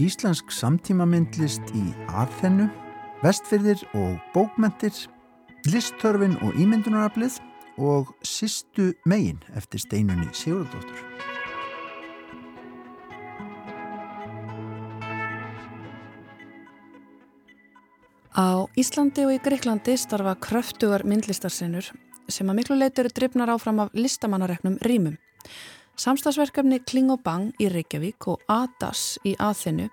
Íslensk samtímamyndlist í aðhennu, vestfyrðir og bókmentir, listtörfin og ímyndunaraflið og Sistu megin eftir steinunni Sigurðardóttur. Íslandi og í Greiklandi starfa kröftugar myndlistarsinnur sem að miklu leitur drifnar áfram af listamannareknum rýmum. Samstagsverkefni Kling og Bang í Reykjavík og ADAS í Aþenu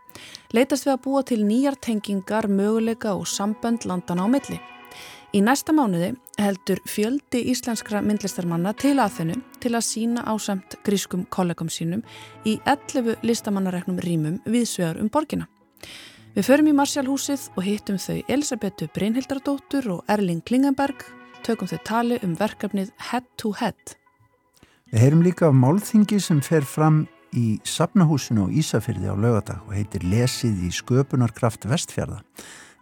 leytast við að búa til nýjar tengingar, möguleika og sambönd landana á milli. Í næsta mánuði heldur fjöldi íslenskra myndlistarmanna til Aþenu til að sína ásamt grískum kollegum sínum í 11 listamannareknum rýmum viðsvegar um borgina. Við förum í Marsjálhúsið og hittum þau Elisabetu Brynhildardóttur og Erling Klingenberg, tökum þau tali um verkefnið Head to Head. Við heyrum líka af málþingi sem fer fram í Sapnahúsinu og Ísafyrði á lögadag og heitir Lesið í sköpunarkraft vestfjörða.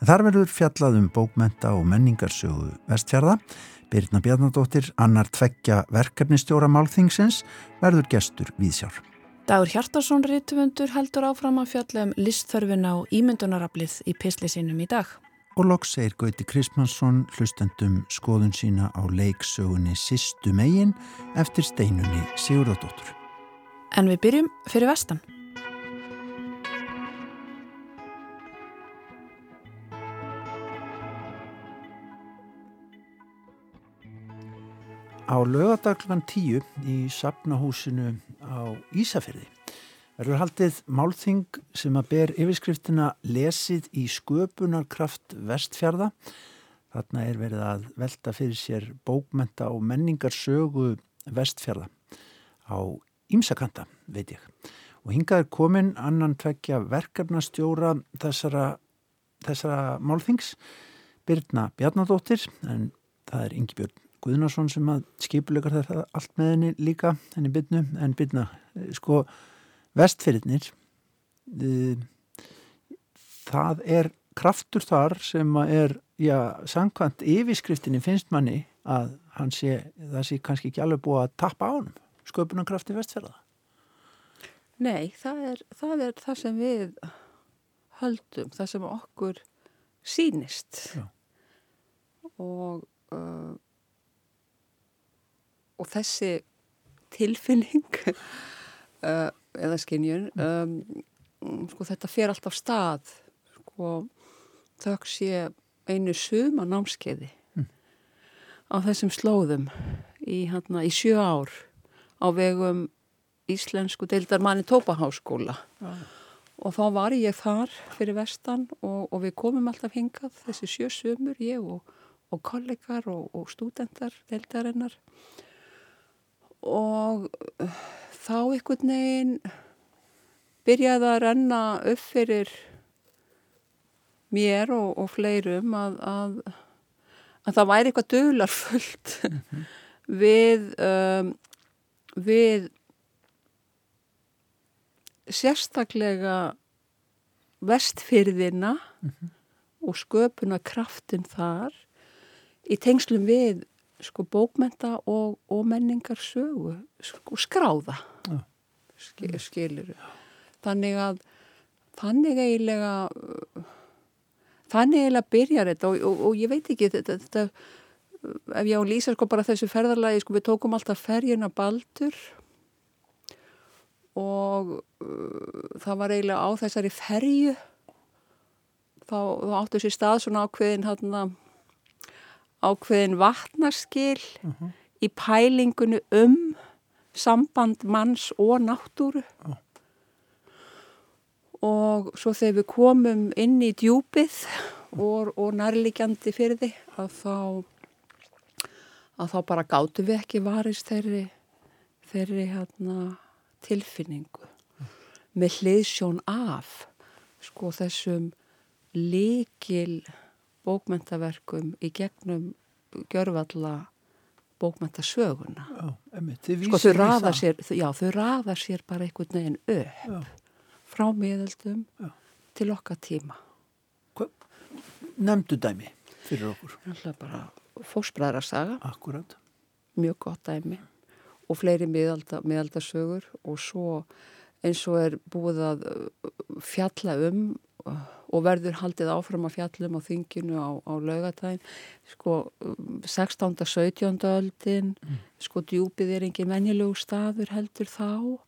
Þar verður fjallað um bókmenta og menningarsögu vestfjörða. Birna Bjarnadóttir, annar tveggja verkefnistjóra málþingsins, verður gestur viðsjár. Dagur Hjartarsson rítufundur heldur áfram að fjalla um listþörfina og ímyndunarablið í pisli sínum í dag. Og loks segir Gauti Krismansson hlustendum skoðun sína á leiksögunni Sistu megin eftir steinunni Sigurðardóttur. En við byrjum fyrir vestan. Á lögadaglan tíu í sapnahúsinu á Ísafjörði verður haldið málþing sem að ber yfirskriftina lesið í sköpunarkraft vestfjörða. Þarna er verið að velta fyrir sér bókmenta og menningarsögu vestfjörða á Ímsakanta, veit ég. Og hingað er komin annan tvekja verkefnastjóra þessara, þessara málþings, Birna Bjarnadóttir, en það er Ingi Björn Guðnarsson sem að skipulegar þetta allt með henni líka, henni Birnu, en Birna, sko, vestfyrirnir það er kraftur þar sem er já, sangkvæmt yfirskriftinni finnst manni að sé, það sé kannski ekki alveg búið að tappa á hann sköpunarkrafti vestfjörða Nei, það er, það er það sem við höldum, það sem okkur sínist já. og uh, og þessi tilfinning uh, eða skinjun um, sko þetta fer alltaf stað sko þau sé einu suma námskeiði mm. á þessum slóðum í, hana, í sjö ár á vegum Íslensku deildar manni Tópaháskóla ah. og þá var ég þar fyrir vestan og, og við komum alltaf hingað þessi sjö sumur ég og, og kollegar og, og stúdendar deildarinnar og þá einhvern veginn byrjaði að renna upp fyrir mér og, og fleirum að, að, að það væri eitthvað döglarfullt mm -hmm. við um, við sérstaklega vestfyrðina mm -hmm. og sköpuna kraftin þar í tengslum við sko bókmenta og, og menningar sögu sko skráða ja. Skil, skilur þannig að þannig eiginlega þannig eiginlega byrjar þetta og, og, og ég veit ekki þetta, þetta ef ég á að lýsa sko bara þessu ferðarlagi sko við tókum alltaf ferjuna baldur og uh, það var eiginlega á þessari ferju þá, þá áttu sér stað svona ákveðin hérna ákveðin vatnarskil uh mhm. -huh. í pælingunu um samband manns og náttúru uh. og svo þegar við komum inn í djúpið og, og nærligjandi fyrir því að þá að þá bara gáttu við ekki varist þeirri, þeirri hérna, tilfinningu uh. með hliðsjón af sko þessum líkil bókmentaverkum í gegnum gjörvalla bókmentasöguna sko þau raða sér já þau raða sér bara einhvern veginn upp já. frá miðaldum já. til okkar tíma Hva, nefndu dæmi fyrir okkur. Fósbræðarsaga, Akkurat. mjög gott dæmi og fleiri miðalda, miðaldasögur og svo eins og er búið að uh, fjalla um og verður haldið áfram að fjallum á þinginu á, á laugatæn sko um, 16. 17. öldin Mm. sko djúpið er engin menjulegu staður heldur þá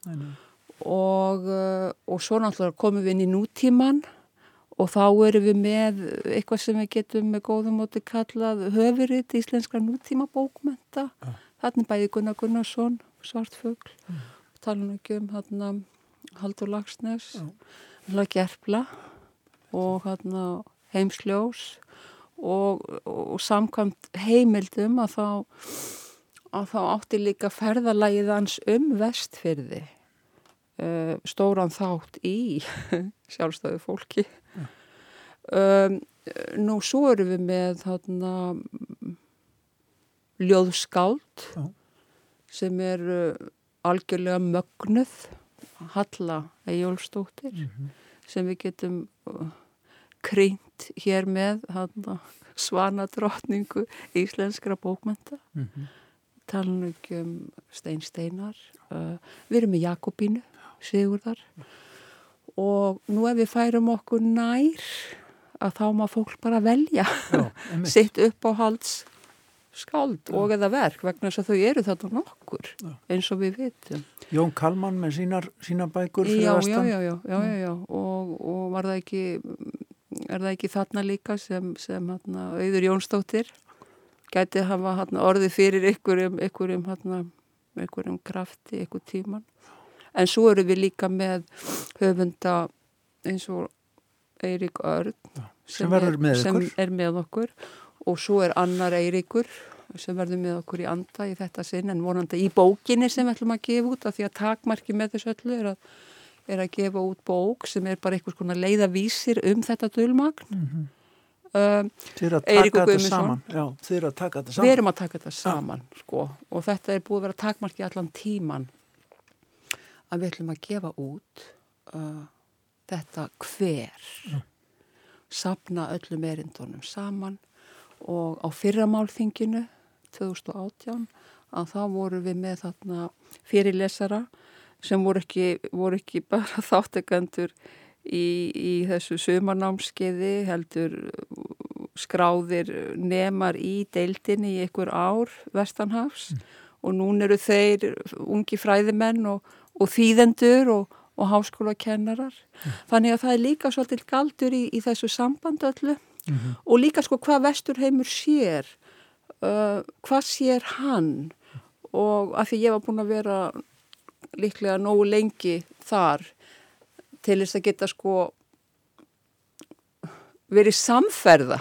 og, uh, og svo náttúrulega komum við inn í nútíman og þá erum við með eitthvað sem við getum með góðum móti kallað höfuritt íslenskra nútíma bókmenta Ja. þarna er bæði Gunnar Gunnarsson Svartfugl, Mm. tala nú ekki um þarna Haldur Lagsnes þarna Gerpla og þarna Heimsljós og, og, samkvæmt heimildum að þá að þá átti líka ferðalagið hans um vestfyrði uh, stóran þátt í sjálfstæðu fólki um, nú svo erum við með þarna mm, ljóðskáld Já. sem er uh, algjörlega mögnuð Halla Ejjólfsdóttir Mhm. Sem við getum uh, krynt hér með svanadrottningu íslenskra bókmenta Mhm. talan ekki um Stein Steinar uh, við erum með Jakobínu Sigurðar. Og nú ef við færum okkur nær að þá má fólk bara velja sitt upp á halds skáld og eða verk vegna þess að þau eru þetta nokkur eins og við vitum. Jón Kalman með sínar, sínar bækur já, já, já, já, já, já, já. Og, og var það ekki er það ekki þarna líka sem, sem hana, auður Jónsdóttir gæti hafa hana, orðið fyrir ykkurum, ykkurum, hana, ykkurum krafti, ykkur tíman en svo eru við líka með höfunda eins og Eirík Örn sem verður er, með sem er með okkur og svo er annar Eiríkur sem verður með okkur í anda í þetta sinn en vonandi í bókinni sem við ætlum að gefa út af því að takmarki með þessu öllu er að, er að gefa út bók sem er bara einhvers konar leiðavísir um þetta dölmagn Mhm. um, Þið eru að taka þetta saman. Já, eru að taka þetta saman. við erum að taka þetta saman sko, og þetta er búið að vera takmarki allan tíman að við ætlum að gefa út uh, þetta hver sapna öllum erindunum saman og á fyrramálþinginu 2018 að þá voru við með þarna fyrirlesara sem voru ekki, voru ekki bara þáttekandur í, í þessu sumarnámskeiði heldur skráðir nemar í deildinni í einhver ár vestanhafs. Og núna eru þeir ungi fræðimenn og, og þýðendur og, og háskólakennarar. Þannig að það er líka svolítið galdur í, í þessu samband öllu Mhm. og líka sko hvað vesturheimur sér, uh, hvað sér hann og af því ég var búin að vera líklega nógu lengi þar til þess að geta sko verið samferða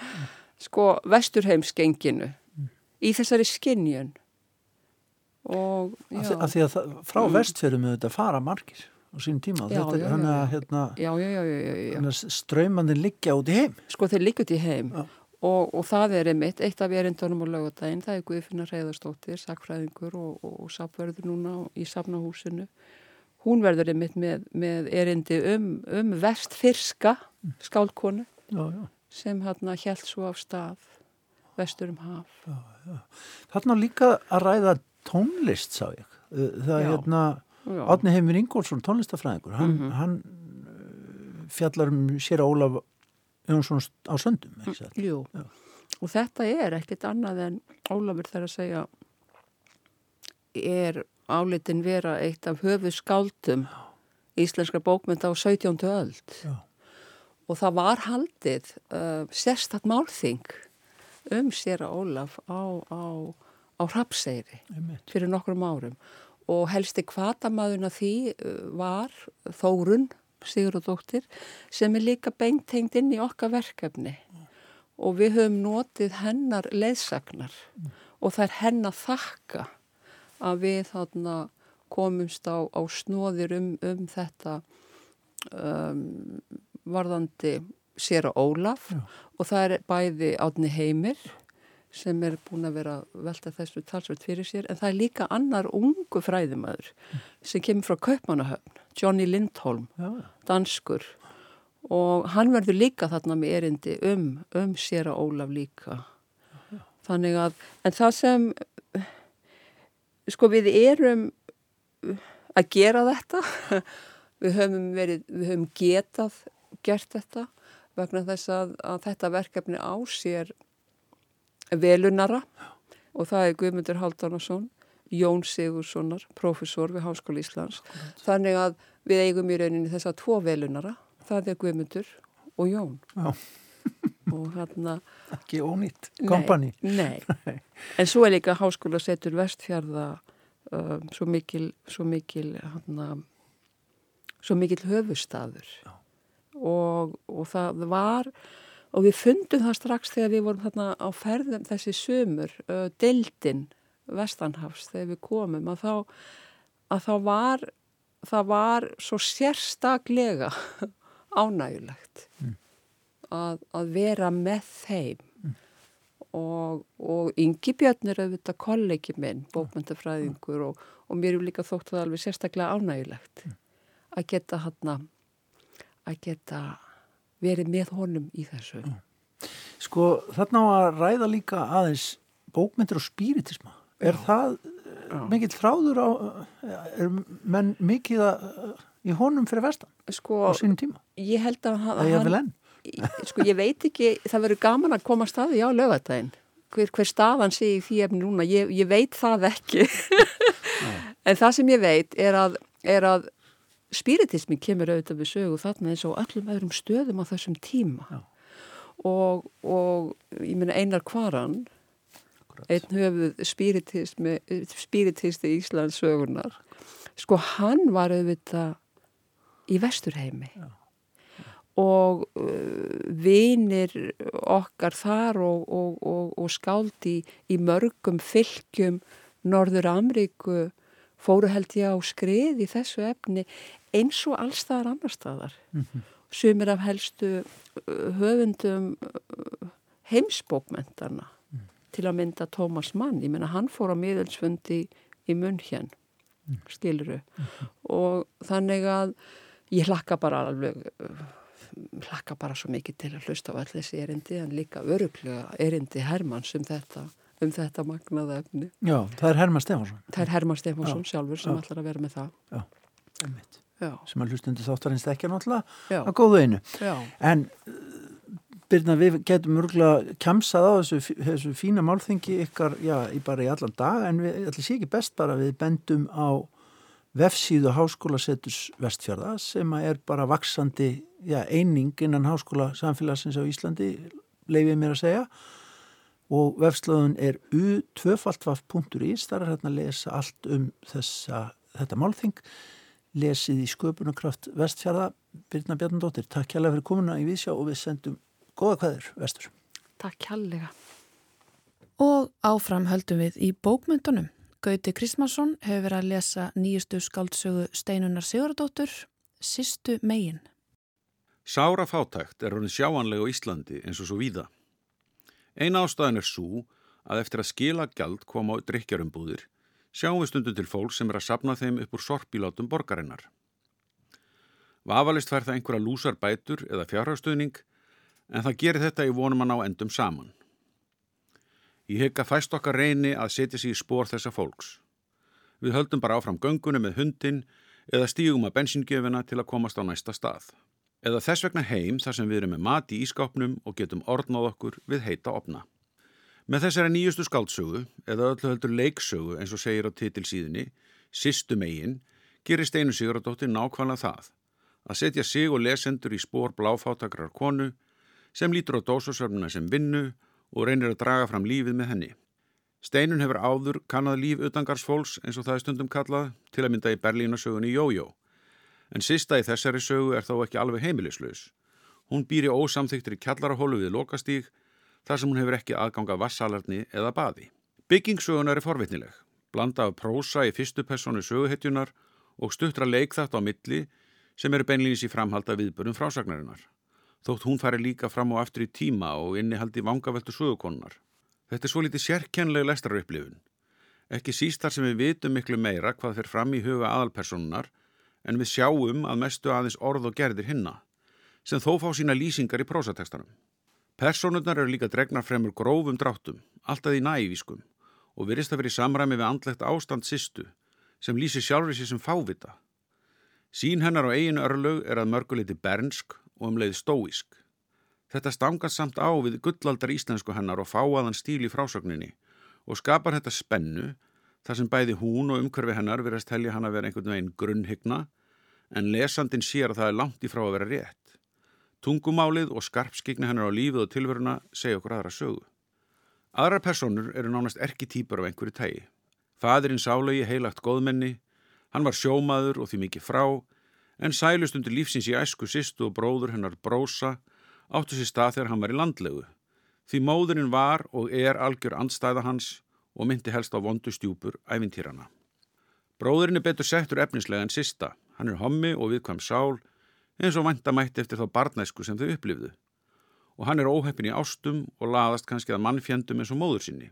sko vesturheimsgenginu í þessari skinnjun og já, af því að frá mm. vestfjörðum við þetta fara margir á sín tíma. Já, já, já, að já. hérna, já, já, já, já, já, já. ströymandin liggja út í heim. sko þeir líka út í heim Já. og, og það er einmitt, eitt af erindunum á lögadaginn, það er Guðfinna Reyðarstóttir, sakfræðingur og, og, og sapverður núna í safnahúsinu. Hún verður einmitt með, með erindi um, um vestfyrska skálkonu Já, já. sem hérna held svo af stað vestur um haf. Þarna á líka að ræða tónlist, sá ég. Það er Já. hérna, Já. Átni Heimir Ingólfsson, tónlistafræðingur, hann, Mhm. hann uh, fjallar um sér Ólaf Jónsson á söndum? Jú, Já. og þetta er ekkit annað en Ólafur þarf að segja er álitin vera eitt af höfu skáldum íslenskra bókmynda á 17. öld Já. og það var haldið uh, sérstatt málþing um sér að Ólaf á, á, á Rapseyri fyrir nokkrum árum og helsti kvatamaðurna því uh, var Þórun Sigurðardóttir sem er líka beintengt inn í okkar verkefni. Og við höfum notið hennar leiðsagnar. Og það er hennar þakka að við þarna komumst á, á snóðir um, um þetta um, varðandi sér að Ólaf. Já. og það er bæði átni heimir sem er búin að vera velta þessu talsveit fyrir sér en það er líka annar ungu fræðimæður sem kemur frá Kaupmannahöfn, Johnny Lindholm, danskur. Og hann verður líka þarna með erindi um, um sér að Ólaf líka. Þannig að en það sem sko við erum að gera þetta við höfum verið, við höfum getað gert þetta vegna þess að, að þetta verkefni á sér velunara og það er Guðmundur Haldánarsson Jón Sigurssonar, professor við Háskóli Íslands. Þannig að við eigum í rauninni þess að tvo velunara, það er Guðmundur og Jón. Já. og hérna... Ekki ónýtt, kompani. Nei, nei, en svo er líka Háskóla setur vestfjörða um, svo mikil, svo mikil, hérna, svo mikil höfustadur. Og, og það var, og við fundum það strax þegar við vorum þarna á ferðum þessi sömur, uh, deildinn, Vestanhafs þegar við komum að þá, að þá var það var svo sérstaklega ánægulegt mm. að, að vera með þeim mm. og, og Ingi Björn er auðvitað kollegi minn, bókmyndafræðingur og, og mér er líka þótt það alveg sérstaklega ánægulegt mm. að geta hann að geta verið með honum í þessu. Sko þarna á að ræða líka aðeins bókmyndir og spiritisma. Er það mikill þráður á er menn mikið að, í honum fyrir vestan sko, á sínum tíma? Ég held að hann, hann sko ég veit ekki það verður gaman að koma staði á lögatægin hver, hver staðan sé í því efni núna ég, ég veit það ekki. En það sem ég veit er að, er að spiritismi kemur auðvitað við sögu þarna eins og öllum öðrum stöðum á þessum tíma. Og, og ég minna einar kvaran einn höfuð spiritisti Íslands sögunar sko hann var auðvitað í vesturheimi. Já. og uh, vinir okkar þar og, og, og, og skáldi í, í mörgum fylgjum Norður Amríku fóru held ég á skrið í þessu efni eins og allstaðar annar staðar. Mm -hmm. sumir af helstu uh, höfundum uh, heimsbókmentana til að mynda Tómas Mann, ég menna hann fór á miðelsfundi í munn hér mm. skiluru mm -hmm. og þannig að ég hlakka bara alveg hlakka bara svo mikið til að hlusta á allir þessi erindi en líka öruglega erindi Hermanns um þetta um þetta magnaða efni. Já, það er Hermann Stefánsson. Það er Hermann Stefánsson sjálfur sem ætlar að vera með það. Já, það mitt sem að hlustundi þáttarins ekki náttúrulega að góðu einu. Já. en Birna, við getum örgulega kemsað á þessu, þessu fína málþengi ykkar, já, bara í allan dag en við ætlum sé ekki best bara við bendum á vefsíðu Háskólasettus Vestfjörða sem er bara vaksandi já, eining innan Háskóla samfélagsins á Íslandi, leifið mér að segja. Og vefslöðun er u2faltvaf.is þar er hérna að lesa allt um þessa, þetta málþing lesið í sköpunarkraft Vestfjörða Birna Bjarnadóttir, takk hjálpa fyrir komuna í Vísjá og við sendum Góða hvaður, vestur. Takk kjallega. Og áfram höldum við í bókmyndunum. Gauti Kristmansson hefur verið að lesa nýjustu skáldsögu Steinunar Sigurdóttur, Sistu megin. Sára fátækt er honin sjáanlega á Íslandi eins og svo víða. Einn ástæðan er svo að eftir að skila gjald koma á drikjarumbúðir sjáum við stundu til fólk sem er að sapna þeim upp úr sorpílátum borgarinnar. Vafalist fær það einhverja lúsar bætur eða fjárhagstuðning en það gerir þetta í vonum að ná endum saman. Ég hegg að fæst okkar reyni að setja sér í spór þessa fólks. Við höldum bara áfram göngunum með hundin eða stígum að bensingjöfina til að komast á næsta stað. Eða þess vegna heim þar sem við erum með mat í ískápnum og getum orðnáð okkur við heita opna. Með þessari nýjustu skáldsögu, eða öllu heldur leiksögu eins og segir á titilsíðinni, Sistu megin, gerir Steinu Sigurðardóttir nákvæmlega það, að setja sig og lesendur í spór bláfátakrar konu sem lítur á dósasörnuna sem vinnu og reynir að draga fram lífið með henni. Steinun hefur áður kannad líf utangarsfólks eins og það er stundum kallað til að mynda í Berlínasögunni Jójó. En sista í þessari sögu er þó ekki alveg heimilislaus. Hún býr í ósamþygtri kjallarahólu við lokastíg þar sem hún hefur ekki aðganga vassalarni eða baði. Byggingsögunar er forvitnileg, blanda af prósa í fyrstu personu söguhetjunar og stuttra leikþátt á milli sem eru beinlýnis í framhalda viðbörnum frásagnarinnar þótt hún fari líka fram á aftur í tíma og innihaldi vangaveltu sögukonunar. Þetta er svo litið sérkennlega lestarauðblifun. Ekki síst þar sem við vitum miklu meira hvað fer fram í huga aðalpersonunar en við sjáum að mestu aðeins orð og gerðir hinna. sem þó fá sína lýsingar í prósatekstanum. Personurnar eru líka dregnar fremur grófum dráttum, alltaf í nævískum og virðist að vera í samræmi við andlegt ástand sýstu sem lýsir sjálfur sér sem fávita. Sín hennar á eiginu örlög er að mörguleiti bernsk og um leið stóísk. Þetta stangast samt á við gullaldar íslensku hennar og fáaðan stíl í frásögninni og skapar þetta spennu þar sem bæði hún og umhverfi hennar verðast helja hann að vera einhvern veginn grunnhyggna en lesandin sér að það er langt í frá að vera rétt. Tungumálið og skarpskigni hennar á lífið og tilveruna segja okkur aðra sögu. Aðra personur eru nánast erki týpur af einhverju tægi. Fadurinn sálegi heilagt góðmenni, hann var sjómaður og því mikið frá, en sælust undir lífsins í æsku sýstu og bróður hennar brósa áttu sér stað þegar hann var í landlegu. Því móðurinn var og er algjör andstæða hans og myndi helst á vondu stjúpur æfintýrana. Bróðurinn er betur settur efnislega en sista. Hann er hommi og viðkvæm sál eins og vantamætti eftir þá barnæsku sem þau upplifðu og hann er óheppin í ástum og laðast kannski að mannfjandum eins og móður sinni.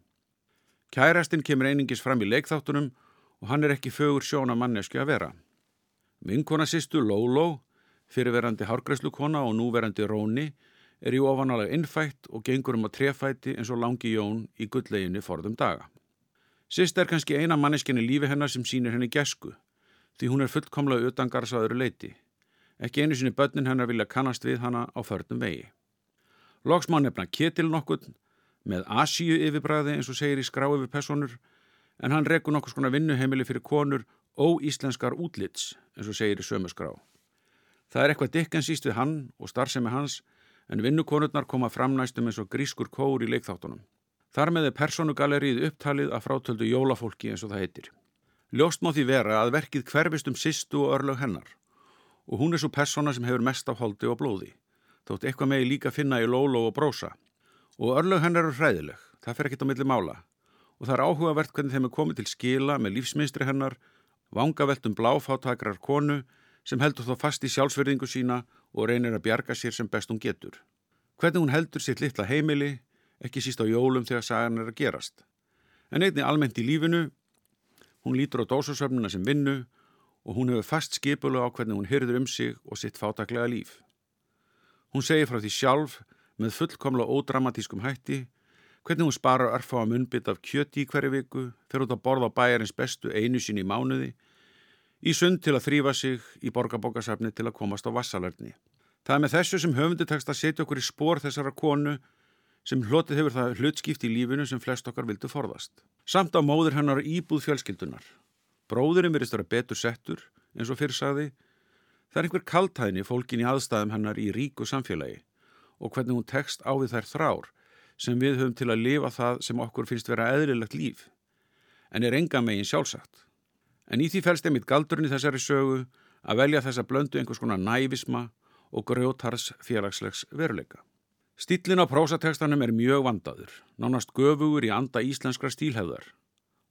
Kærastinn kemur einingis fram í leikþáttunum og hann er ekki fögur sjóna mannesku að vera. Vinkona sýstu Lóló, fyrirverandi hárgræslukona og núverandi Róni er í ofanalega innfætt og gengur um að trefæti eins og langi jón í gullleginni forðum daga. Sýst er kannski eina manneskinni lífi hennar sem sínir henni gesku því hún er fullkomlega utangarsaður leiti. Ekki einu sinni börnin hennar vilja kannast við hana á förnum vegi. Loks má nefna Ketil nokkur með Asíu yfirbræði eins og segir í skrá yfir personur en hann rekur nokkur skona vinnuheimili fyrir konur óíslenskar útlits eins og segir í sömu skrá. Það er eitthvað dikkens íst við hann og starfsemi hans en vinnukonurnar koma fram næstum eins og grískur kóur í leikþáttunum. Þar með er personugalerið upptalið að frátöldu jólafólki eins og það heitir. Ljóst má því vera að verkið hverfist um sýstu og örlög hennar og hún er svo persóna sem hefur mest á holdi og blóði. Þótt eitthvað megi líka finna í Lóló og Brósa. Og örlög hennar eru hræðileg, það fer ekkit á milli mála. Og það er áhugavert hvernig þeim er komið til skila með lífsminstri hennar, vangaveltum bláfáttakrar konu sem heldur þó fast í sjálfsverðingu sína og reynir að bjarga sér sem best hún getur. Hvernig hún heldur sitt litla heimili, ekki síst á jólum þegar sagan er að gerast. En einni almennt í lífinu, hún lítur á dósasöfnuna sem vinnu og hún hefur fast skipulu á hvernig hún hyrður um sig og sitt fátaklega líf. Hún segir frá því sjálf með fullkomla ódramatískum hætti hvernig hún sparar örfá að munbytt af kjöti í hverju viku, fer út að borða á bæjarins bestu einu sín í mánuði, í sund til að þrýfa sig í borgarbókasafni til að komast á vassalörni. Það er með þessu sem höfundu tekst að setja okkur í spór þessara konu sem hlotið hefur það hlutskipt í lífinu sem flest okkar vildu forðast. Samt á móður hennar íbúð fjölskyldunar. Bróðurinn verist að vera betur settur, eins og fyrir sagði. Það er einhver kaltæðni fólkin í aðstæðum hennar í ríku samfélagi og hvernig hún tekst á við þær þrár sem við höfum til að lifa það sem okkur finnst vera eðlilegt líf, en er enga megin sjálfsagt. En í því fælst einmitt galdurinn í þessari sögu að velja þessa blöndu einhvers konar nævisma og grjótars félagslegs veruleika. Stílin á prósatekstanum er mjög vandaður, nánast göfugur í anda íslenskra stílhefðar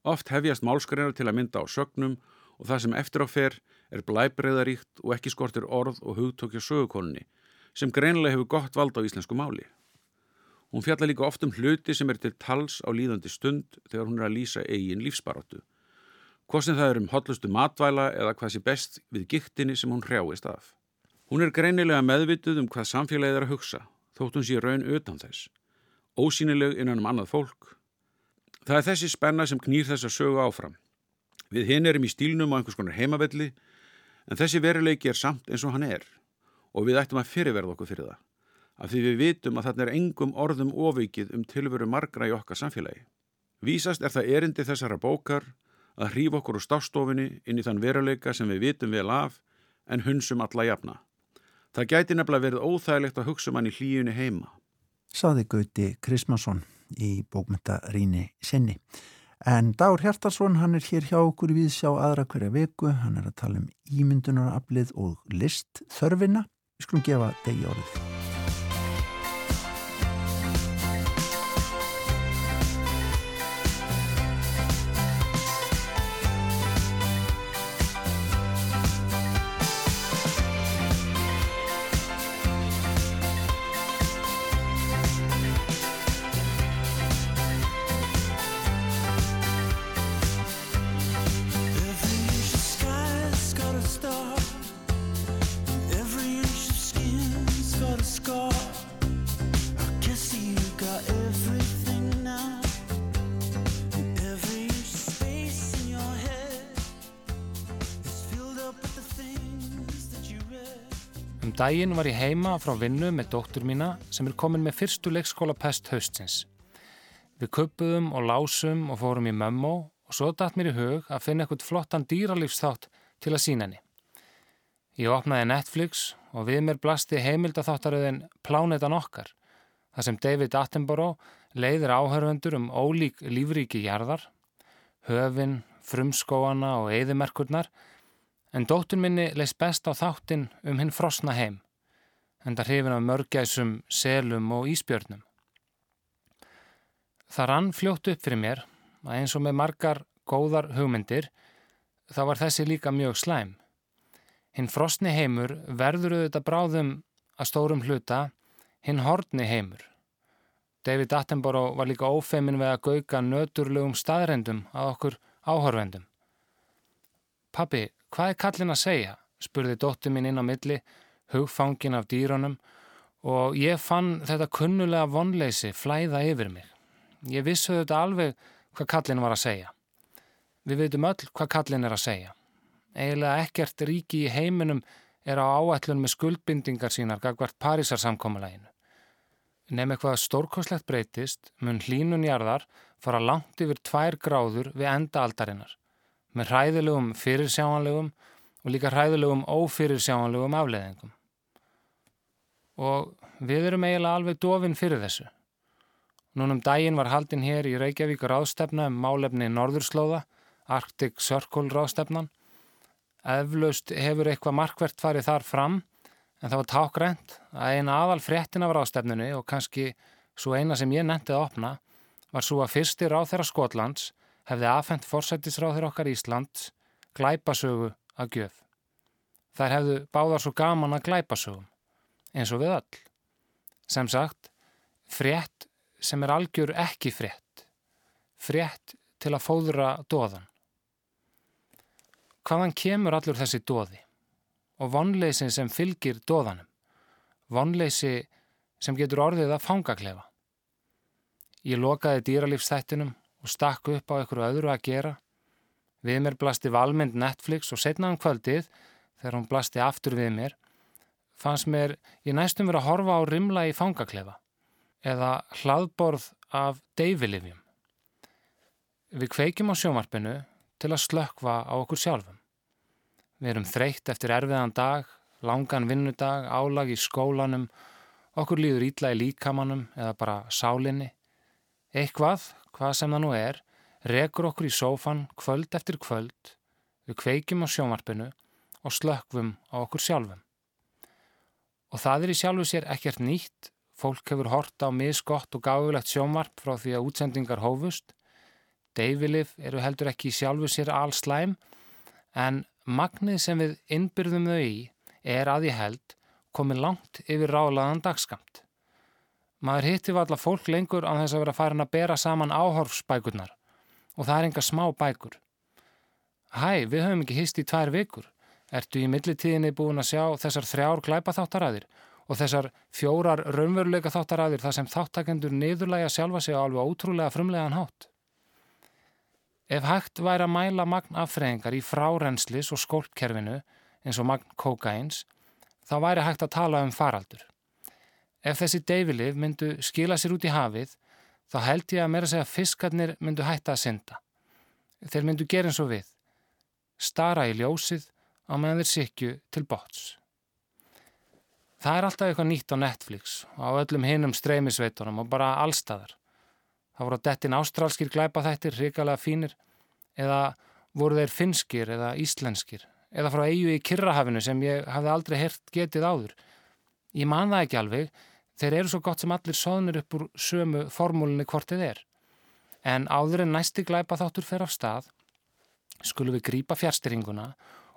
Oft hefjast málskreinar til að mynda á sögnum og það sem eftir á fer er blæbreyðaríkt og ekki skortir orð og hugtökja sögukonunni sem greinilega hefur gott vald á íslensku máli. Hún fjalla líka oft um hluti sem er til tals á líðandi stund þegar hún er að lýsa eigin lífsbaróttu. Hvort sem það er um hotlustu matvæla eða hvað sé best við giktinni sem hún hrjáist af. Hún er greinilega meðvituð um hvað samfélagið er að hugsa, þótt hún sé raun utan þess. Ósýnileg innan um annað fólk, Það er þessi spenna sem knýr þess að sögu áfram. Við hinn erum í stílnum á einhvers konar heimavelli en þessi veruleiki er samt eins og hann er og við ættum að fyrirverða okkur fyrir það. Af því við vitum að þarna er engum orðum ofikið um tilveru margra í okkar samfélagi. Vísast er það erindi þessara bókar að hrífa okkur úr stástofinni inn í þann veruleika sem við vitum vel af en hunsum alla jafna. Það gæti nefnilega verið óþægilegt að hugsa mann um í hlíunni heima. Saði Gauti Krismansson í bókmyndaríni sinni. En Dagur Hjartarsson, hann er hér hjá okkur við sjá aðra hverja veku, hann er að tala um ímyndunaraflið og list þörfina. Við skulum gefa degi orðið. Daginn var ég heima frá vinnu með dóttur mína sem er komin með fyrstu leikskóla pest haustins. Við kuppuðum og lásum og fórum í mömmó og svo dætt mér í hug að finna eitthvað flottan dýralífsþátt til að sína henni. Ég opnaði Netflix og við mér blasti heimildatháttaröðin Plánetan okkar, þar sem David Attenborough leiðir áhörvendur um ólík lífríki jarðar, höfin, frumskóana og eðimerkurnar en dóttun minni leist best á þáttin um hinn frosna heim, en það hrifin af mörgæsum, selum og íspjörnum. Það rann fljótt upp fyrir mér að eins og með margar góðar hugmyndir þá var þessi líka mjög slæm. Hinn frosni heimur verður auðvitað bráðum að stórum hluta hinn hortni heimur. David Attenborough var líka ófeimin við að gauka nöturlegum staðrendum að okkur áhörvendum. Pappi, Hvað er kallin að segja? spurði dóttur mín inn á milli, hugfangin af dýrunum og ég fann þetta kunnulega vonleysi flæða yfir mig. Ég vissu þetta alveg hvað kallin var að segja. Við veitum öll hvað kallin er að segja. Eiginlega ekkert ríki í heiminum er á áætlun með skuldbindingar sínar gagvart Parísarsamkómuleginu. Nefn eitthvað stórkoslegt breytist mun hlínun jarðar fara langt yfir tvær gráður við enda aldarinnar með hræðilegum fyrirsjáanlegum og líka hræðilegum ófyrirsjáanlegum afleðingum. Og við erum eiginlega alveg dofin fyrir þessu. Núnum daginn var haldinn hér í Reykjavík ráðstefna um málefni Norðurslóða, Arctic Circle ráðstefnan. Eflaust hefur eitthvað markvert farið þar fram en það var tákrænt að eina aðal fréttin af ráðstefninu og kannski svo eina sem ég nefndið að opna var svo að fyrstir á þeirra Skotlands hefði afhengt forsættisráður okkar Íslands glæpasögu að gjöf. Þær hefðu báðar svo gaman að glæpasögum, eins og við öll. Sem sagt, frétt sem er algjör ekki frétt. Frétt til að fóðra dóðan. Hvaðan kemur allur þessi dóði? Og vonleysin sem fylgir dóðanum. Vonleysi sem getur orðið að fangaklefa. Ég lokaði dýralífstættinum og stakk upp á einhverju öðru að gera. Við mér blasti valmynd Netflix og setnaðan um kvöldið, þegar hún blasti aftur við mér, fannst mér ég næstum verið að horfa á rimla í fangaklefa eða hlaðborð af deyfilifjum. Við kveikjum á sjómarpinu til að slökva á okkur sjálfum. Við erum þreytt eftir erfiðan dag, langan vinnudag, álag í skólanum, okkur líður ítla í líkamannum eða bara sálinni. Eitthvað, hvað sem það nú er, rekur okkur í sófan kvöld eftir kvöld, við kveikjum á sjómarpinu og slökvum á okkur sjálfum. Og það er í sjálfu sér ekkert nýtt, fólk hefur horta á misgott og gáðulegt sjómarp frá því að útsendingar hófust. Deyfilif eru heldur ekki í sjálfu sér allslæm, en magnið sem við innbyrðum þau í er að ég held komið langt yfir rálaðan dagskamt. Maður hitti valla fólk lengur á þess að vera farin að bera saman áhorfsbækurnar og það er enga smá bækur. Hæ, við höfum ekki hist í tvær vikur. Ertu í millitíðinni búin að sjá þessar þrjár glæpaþáttaræðir og þessar fjórar raunveruleika þáttaræðir þar sem þáttakendur niðurlæga sjálfa sig á alveg ótrúlega frumlegan hátt? Ef hægt væri að mæla magn affreyingar í frárenslis og skólpkerfinu eins og magn kokains, þá væri hægt að tala um faraldur. Ef þessi deyfilif myndu skila sér út í hafið, þá held ég að að segja fiskarnir myndu hætta að synda. Þeir myndu gera eins og við. Stara í ljósið á meðan þeir sikju til bots. Það er alltaf eitthvað nýtt á Netflix og á öllum hinnum streymisveitunum og bara allstaðar. Það voru dettin ástrálskir glæpa þættir hrikalega fínir eða voru þeir finskir eða íslenskir eða frá eigu í Kirrahafinu sem ég hafði aldrei hert getið áður. Ég man það ekki alveg Þeir eru svo gott sem allir soðnir upp úr sömu formúlinni hvort þið er. En áður en næsti glæpa þáttur fer af stað, skulum við grípa fjärstyringuna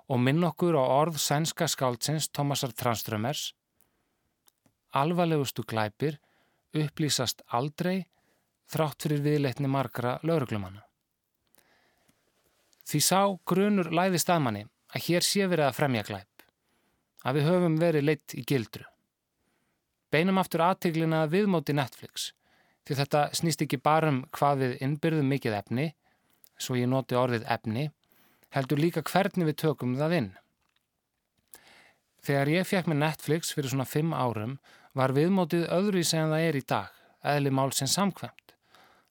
og minn okkur á orð sænska skáldsins Thomasar Tranströmers. Alvarlegustu glæpir upplýsast aldrei þrátt fyrir viðleitni margra lauruglumanna. Því sá grunur læði staðmanni að hér sé verið að fremja glæp, að við höfum verið leitt í gildru. Beinum aftur aðteglina viðmóti Netflix því þetta snýst ekki bara um hvað við innbyrðum mikið efni, svo ég noti orðið efni, heldur líka hvernig við tökum það inn. Þegar ég fekk með Netflix fyrir svona fimm árum var viðmótið öðru í segjan það er í dag, eðli mál sem samkvæmt.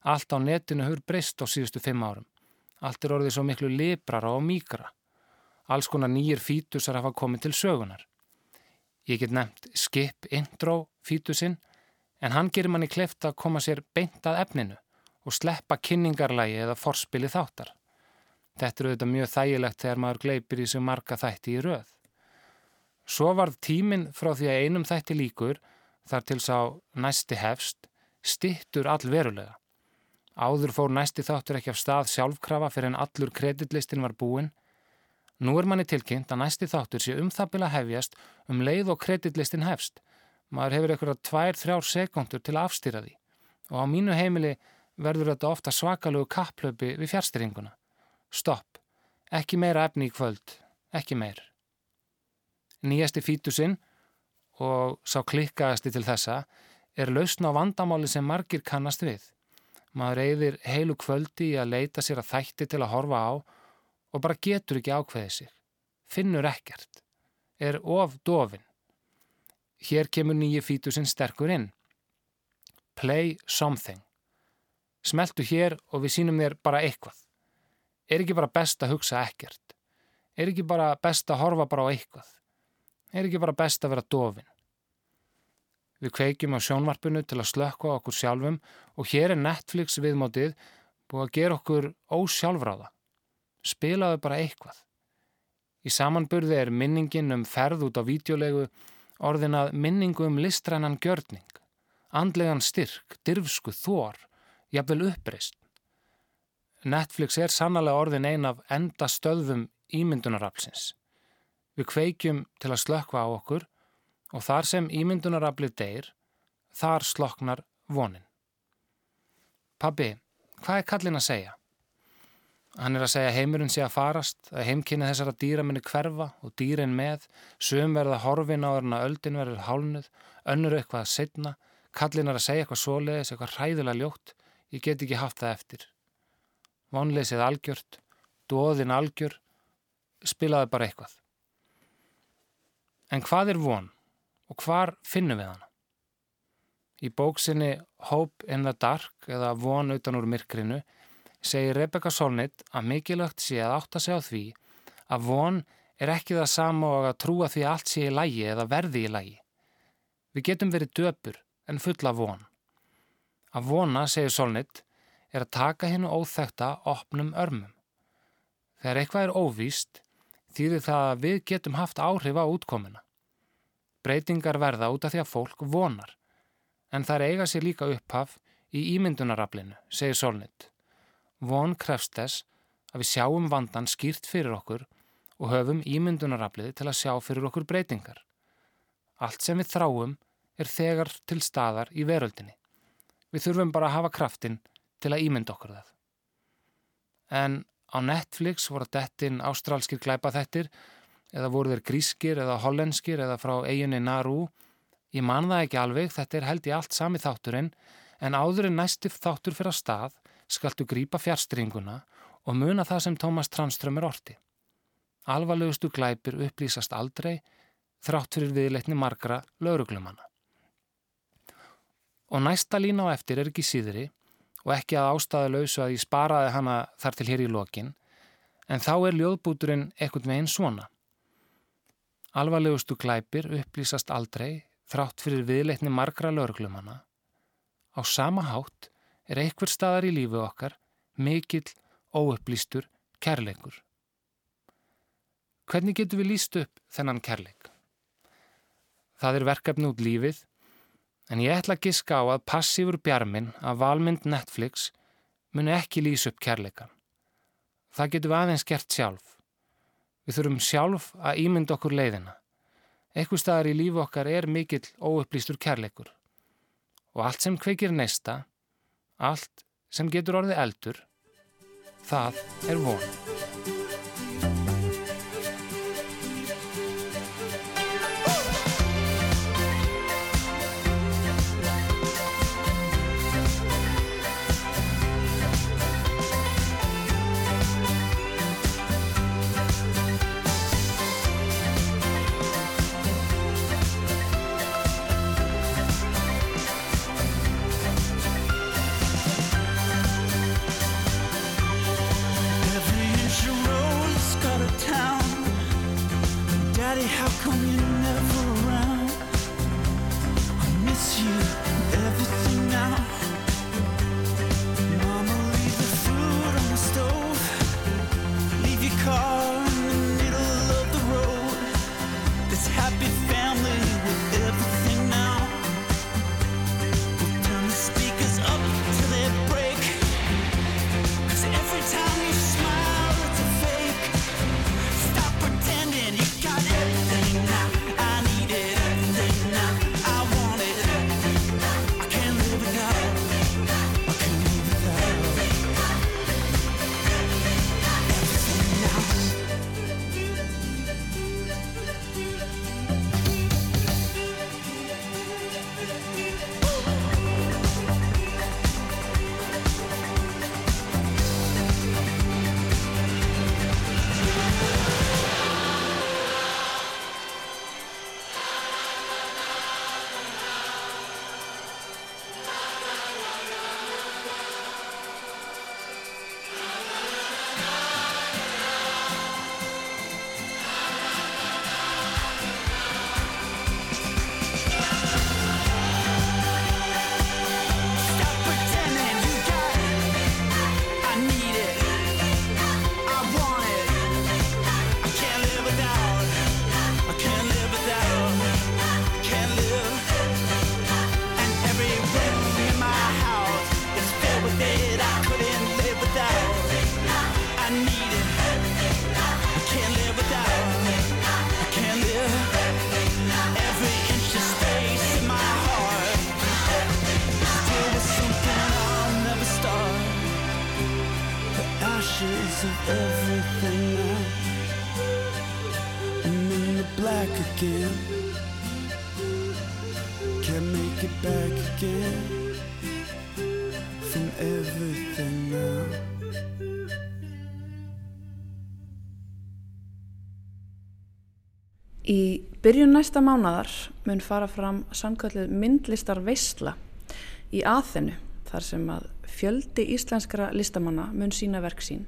Allt á netinu hur breyst á síðustu fimm árum. Allt er orðið svo miklu librara og mýkra. Alls konar nýjir fítusar hafa komið til sögunar. Ég get nefnt skip intro fítusinn en hann gerir manni kleft að koma sér beint að efninu og sleppa kynningarlægi eða forspili þáttar. Þetta eru auðvitað mjög þægilegt þegar maður gleipir í sig marga þætti í röð. Svo varð tíminn frá því að einum þætti líkur, þar til sá næsti hefst, stittur all verulega. Áður fór næsti þáttur ekki af stað sjálfkrafa fyrir en allur kreditlistin var búinn. Nú er manni tilkynnt að næsti þáttur sé um það bila hefjast um leið og kreditlistin hefst. Maður hefur eitthvað tvær, þrjár sekundur til að afstýra því og á mínu heimili verður þetta ofta svakalögu kapplöpi við fjárstyringuna. Stopp, ekki meira efni í kvöld, ekki meir. Nýjasti fítusinn og sá klikkaðasti til þessa er lausn á vandamáli sem margir kannast við. Maður reyðir heilu kvöldi í að leita sér að þætti til að horfa á og bara getur ekki ákveðið sig. Finnur ekkert. Er of dofin. Hér kemur nýji fítusinn sterkur inn. Play something. Smeltu hér og við sínum þér bara eitthvað. Er ekki bara best að hugsa ekkert? Er ekki bara best að horfa bara á eitthvað? Er ekki bara best að vera dofin? Við kveikjum á sjónvarpinu til að slökka okkur sjálfum og hér er Netflix viðmótið búið að gera okkur ósjálfráða. Spilaðu bara eitthvað. Í samanburði er minningin um ferð út á vídeolegu orðinað minningu um listrænan gjörning, andlegan styrk, dirfsku, þór, jafnvel uppreist. Netflix er sannlega orðin ein af enda stöðum ímyndunaraflsins. Við kveikjum til að slökka á okkur og þar sem ímyndunaraflið deyr, þar sloknar vonin. Pabbi, hvað er kallin að segja? Hann er að segja heimurinn sé að farast, að heimkynna þessara dýra minni hverfa og dýrin með, söm verða horfin á þarna öldin verður hálnuð, önnur eitthvað að setna, kallin er að segja eitthvað svoleiðis, eitthvað hræðilega ljótt, ég get ekki haft það eftir. Vonleysið algjört, dóðin algjör, spilaði bara eitthvað. En hvað er von og hvar finnum við hana? Í bóksinni Hope in the Dark eða Von utan úr myrkrinu segir Rebecca Solnit að mikilvægt sé að átta sig á því að von er ekki það sama og að trúa því allt sé í lægi eða verði í lægi. Við getum verið döpur en fulla von. Að vona, segir Solnit, er að taka hennu óþekta opnum örmum. Þegar eitthvað er óvíst, þýðir það að við getum haft áhrif á útkomuna. Breytingar verða út af því að fólk vonar, en það er eiga sér líka upphaf í ímyndunaraflinu, segir Solnit. Von krefst þess að við sjáum vandan skýrt fyrir okkur og höfum ímyndunaraflið til að sjá fyrir okkur breytingar. Allt sem við þráum er þegar til staðar í veröldinni. Við þurfum bara að hafa kraftin til að ímynda okkur það. En á Netflix voru dettin ástrálskir glæpaþettir eða voru þeir grískir eða hollenskir eða frá eiginni Naru. Ég man það ekki alveg, þetta er held í allt sami þátturinn en áður en næstif þáttur fyrir að stað skaltu grípa fjárstringuna og muna það sem Tómas Tranström er orti. Alvarlegustu glæpir upplýsast aldrei þrátt fyrir viðleitni margra lauruglumanna. Og næsta lína á eftir er ekki síðri og ekki að ástæða lausu að ég sparaði hana þar til hér í lokin, en þá er ljóðbúturinn ekkert með einn svona. Alvarlegustu glæpir upplýsast aldrei þrátt fyrir viðleitni margra lauruglumanna. Á sama hátt er einhver staðar í lífi okkar mikill óupplýstur kærleikur. Hvernig getur við líst upp þennan kærleik? Það er verkefni út lífið, en ég ætla að giska á að passífur bjarminn af valmynd Netflix muni ekki lýsa upp kærleikan. Það getur við aðeins gert sjálf. Við þurfum sjálf að ímynda okkur leiðina. Eitthvað staðar í lífi okkar er mikill óupplýstur kærleikur. Og allt sem kveikir neista Allt sem getur orðið eldur, það er von. Byrjun næsta mánadar mun fara fram samkvöldið myndlistar veistla í aðhennu þar sem að fjöldi íslenskra listamanna mun sína verk sín.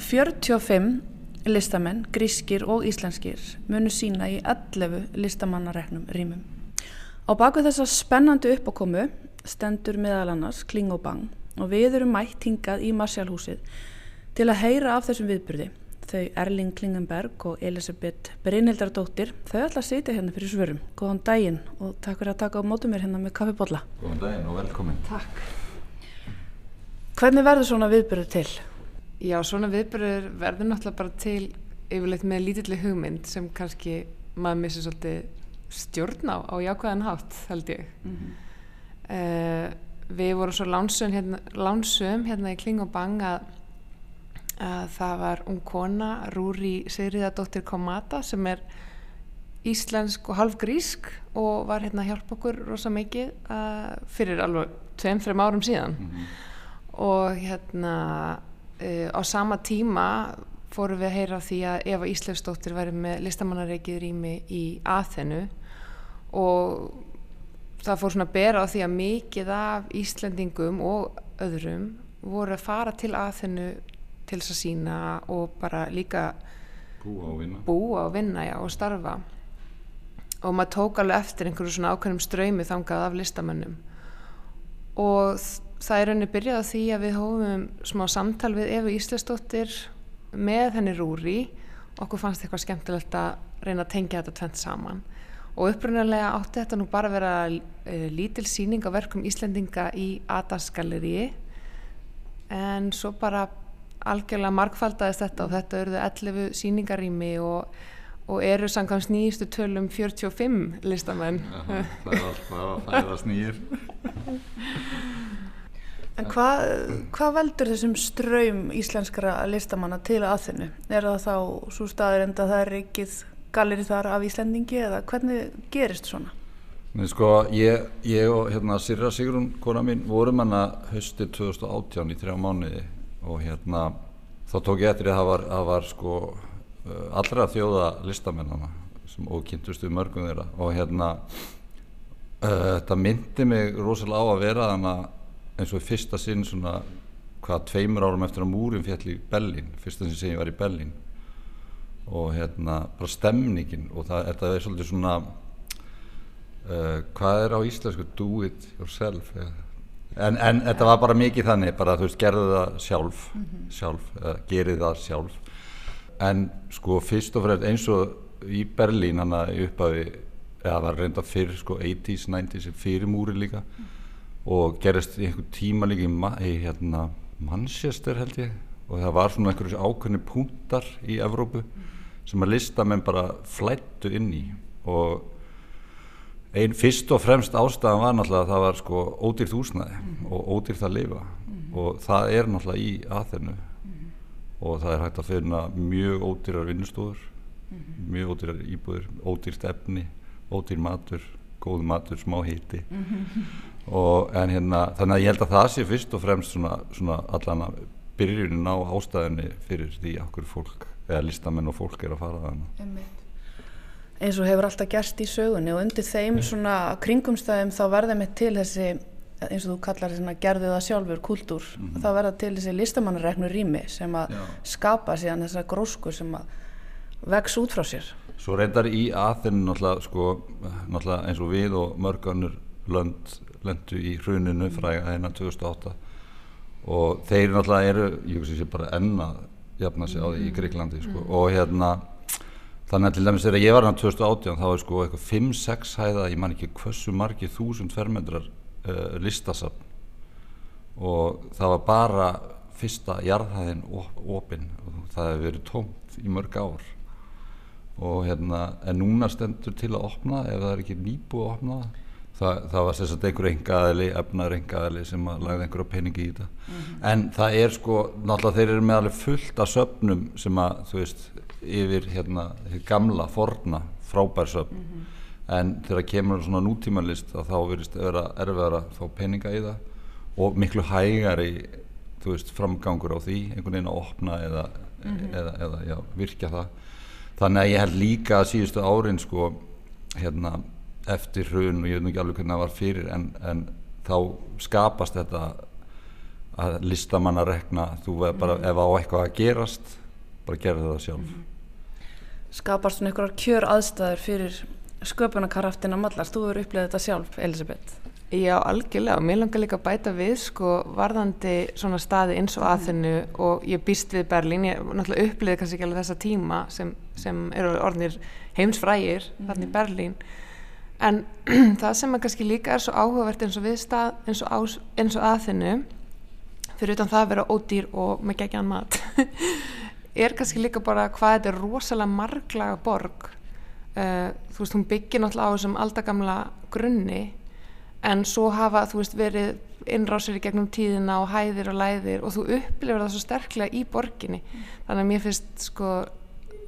45 listamenn, grískir og íslenskir munu sína í 11 listamannareknum rýmum. Á baku þessa spennandi uppákomu stendur meðal annars Kling og Bang og við erum mætt hingað í Marsjálfhúsið til að heyra af þessum viðbyrði. Þau Erling Klingenberg og Elisabeth Brynhildardóttir, þau ætla að sitja hérna fyrir svörum. Góðan daginn og takk fyrir að taka á mótu mér hérna með kaffibotla. Góðan daginn og velkomin. Takk. Hvernig verður svona viðbyrðu til? Já, svona viðbyrður verður náttúrulega bara til yfirleitt með lítilli hugmynd sem kannski maður missir svolítið stjórn á á jákvæðan hátt, held ég. Mm -hmm. uh, við vorum svo lánsum hérna, lánsum hérna í Kling og Bang að, að það var ung kona, Rúri Sigriðardóttir Komata sem er íslensk og halv grísk og var hérna að hjálpa okkur rosa mikið uh, fyrir alveg tveim-þreim árum síðan mm -hmm. og hérna Uh, á sama tíma fórum við að heyra því að Eva Íslefsdóttir væri með listamannareikið rými í aðhennu og það fór svona að bera á því að mikið af Íslendingum og öðrum voru að fara til aðhennu til þess að sína og bara líka búa og vinna, búa og, vinna já, og starfa. Og maður tók alveg eftir einhverju svona ákveðnum ströymi þangað af listamönnum. Og það er rauninni byrjað því að við hófum smá samtal við Efu Íslastóttir með henni Rúri. Okkur fannst eitthvað skemmtilegt að reyna að tengja þetta tvent saman. Og upprunnulega átti þetta nú bara að vera uh, lítil síning á verkum Íslendinga í Adasgalleri en svo bara algjörlega markfaldaðist þetta og þetta eruðu 11 síningarými og, og eru samkvæmst nýjistu tölum 45 listamenn Aha, það er alltaf að fæðast nýjir En hvað hva veldur þessum ströym íslenskara listamanna til aðþinnu? Er það þá svo staður enda það er ekkið galeri þar af Íslendingi eða hvernig gerist svona? Nei, sko, ég, ég og hérna, Sirra Sigrun, kona mín, vorum hana höstið 2018 í þrjá mánuði og hérna þá tók ég eftir að það var, að var sko allra þjóða listamennana sem ókynntustu mörgum þeirra og hérna uh, þetta myndi mig rosalega á að vera þannig að eins og fyrsta sinn svona hvað tveimur árum eftir að múrin fjall í Bellin fyrsta sinn sem ég var í Bellin og hérna bara stemningin og það, þetta er svolítið svona uh, hvað er á íslensku do it yourself ja. En, en þetta var bara mikið þannig bara þú veist gerðu það sjálf mm -hmm. sjálf, uh, gerið það sjálf en sko fyrst og fremst eins og í Berlín hann að upphafi eða var reynda fyrir sko 80's, 90's fyrir múri líka mm og gerist einhver tíma líka í, í hérna, Manchester held ég og það var svona einhverjus ákveðni púntar í Evrópu sem að listamenn bara flættu inn í og einn fyrst og fremst ástæðan var náttúrulega að það var sko ódýrt húsnæði mm -hmm. og ódýrt að lifa mm -hmm. og það er náttúrulega í aðfernu mm -hmm. og það er hægt að finna mjög ódýrar vinnustóður mjög ódýrar íbúður, ódýrt efni ódýr matur, góð matur, smá og en hérna þannig að ég held að það sé fyrst og fremst svona, svona allan byrjunin á ástæðinni fyrir því okkur fólk eða listamenn og fólk er að fara þannig eins og hefur alltaf gerst í sögunni og undir þeim svona kringumstæðum þá verða með til þessi eins og þú kallar svona gerðu það sjálfur kultúr, mm -hmm. þá verða til þessi listamannareknu rými sem að Já. skapa síðan þessa grósku sem að vex út frá sér Svo reyndar í aðeins náttúrulega, sko, náttúrulega eins og við og mörgannur lönd lendu í hruninu fræga hennar 2008 og þeir náttúrulega eru, ég veist ekki bara enna jafna sig á því í Greiklandi sko. og hérna þannig að til dæmis þegar ég var hann 2018 þá er sko eitthvað 5-6 hæða, ég man ekki hversu margi þúsund fermetrar uh, listasafn. Og það var bara fyrsta jarðhæðin opinn og það hefur verið tómt í mörg ár. Og hérna en núna stendur til að opna ef það er ekki nýbúið að opna það. Það, var sérstaklega einhver engaðali, efnar engaðali sem að lagði einhverja peningi í þetta. Mm -hmm. en það er sko, náttúrulega þeir eru með alveg fullt af söpnum sem að þú veist, yfir hérna gamla, forna frábær söfn. En þegar kemur svona nútímanlist þá verist erfiðar að fá peninga í það og miklu hægari þú veist, framgangur á því einhvern veginn að opna eða, eða, eða já, virkja það. Þannig að ég held líka að síðustu árin sko, hérna, eftir hrun og ég veit nú ekki alveg hvernig það var fyrir en, en þá skapast þetta að listamann að rekna þú veð bara, ef á eitthvað að gerast bara gera það sjálf Skapast svona einhverjar kjör aðstæður fyrir sköpunarkraftina mallast. Þú hefur upplegað þetta sjálf, Elisabeth. Já, algjörlega. Og mér langar líka að bæta við sko varðandi svona staði eins og aðinu og ég býst við Berlín, ég náttúrulega uppliði kannski ekki alveg þessa tíma sem, sem eru orðnir heimsfrægir mm þarna í Berlín. En það sem að kannski líka er svo áhugavert eins og við stað eins og, ás, eins og aðinu fyrir utan það að vera ódýr og með gegjan mat er kannski líka bara hvað þetta er rosalega marglaga borg uh, þú veist, hún byggir náttúrulega á þessum aldagamla grunni en svo hafa, þú veist, verið innrásir í gegnum tíðina og hæðir og læðir og þú upplifir það svo sterklega í borginni mm. þannig að mér finnst sko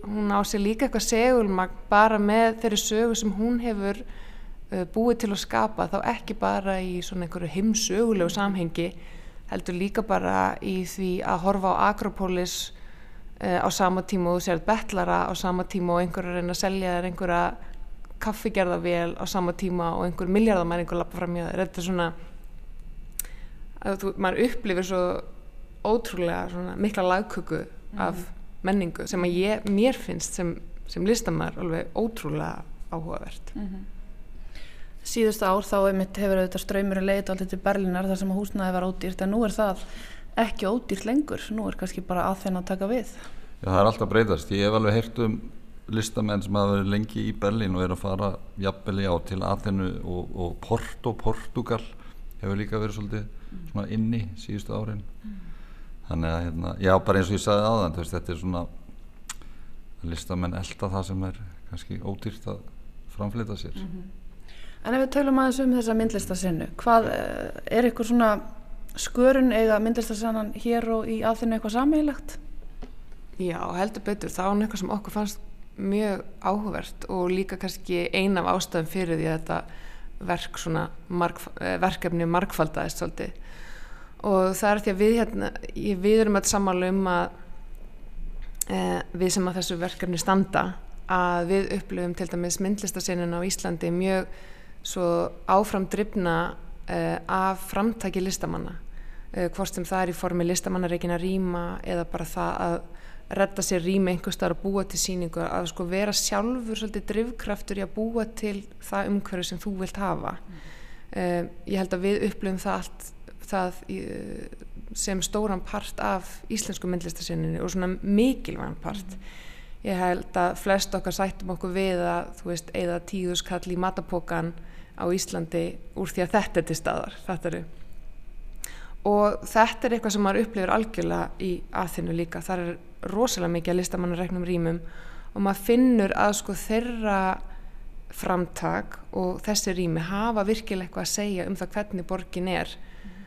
hún á sig líka eitthvað segulmagn bara með þeirri sögu sem hún hefur uh, búið til að skapa þá ekki bara í svona einhverju heimsögulegu samhengi heldur líka bara í því að horfa á Akropolis á sama tíma og þú sér betlara á sama tíma og einhverju reyna að selja þér einhverja kaffigerðavél á sama tíma og einhver miljardamæringur lappa fram í það þetta er svona að þú, maður upplifir svo ótrúlega svona mikla lagköku af mm. menningu sem að ég, mér finnst sem, sem listamæður alveg ótrúlega áhugavert mm -hmm. Síðustu ár þá einmitt hefur auðvitað ströymurinn leiðið allir til Berlínar þar sem að húsnaði var ódýrt en nú er það ekki ódýrt lengur. Nú er kannski bara að þenn að taka við. Já það er alltaf breytast, ég hef alveg heyrt um listamenn sem hafa verið lengi í Berlín og er að fara jafnveli á til Aþenu og, og Porto, Portugal hefur líka verið svolítið svona inni síðustu árin. Mm. þannig að hérna, já bara eins og ég sagði aðan veist, þetta er svona listamenn elda það sem er kannski ódýrt að framflita sér. Mm -hmm. En ef við tölum aðeins um þessa myndlistasennu hvað eh, er ykkur svona skörun eða myndlistasennan hér og í aðfinnu eitthvað sammeilagt? Já, heldur betur, það var eitthvað sem okkur fannst mjög áhugavert og líka kannski ein af ástæðum fyrir því að þetta verk svona marg, eh, verkefni markfaldaðist svolítið og það er því að við hérna, við erum alltaf samála um að e, við sem að þessu verkefni standa að við upplifum til dæmis myndlistasennin á Íslandi mjög svo áfram e, af framtæki listamanna e, hvort sem það er í formi listamannareikina rýma eða bara það að redda sér rými einhver starf að búa til síningu að sko vera sjálfur svolítið drivkraftur í að búa til það umhverju sem þú vilt hafa mm. uh, ég held að við upplifum það allt það uh, sem stóran part af íslensku myndlistasinninni og svona mikilvægan part mm. ég held að flest okkar sættum okkur við að þú veist, eða tíðuskall í matapokan á Íslandi úr því að þetta er til staðar þetta eru. Og þetta er eitthvað sem maður upplifir algjörlega í aðþinu líka. Þar er rosalega mikið að listamannareiknum rýmum og maður finnur að sko þeirra framtak og þessi rými hafa virkilega eitthvað að segja um það hvernig borgin er. Mm.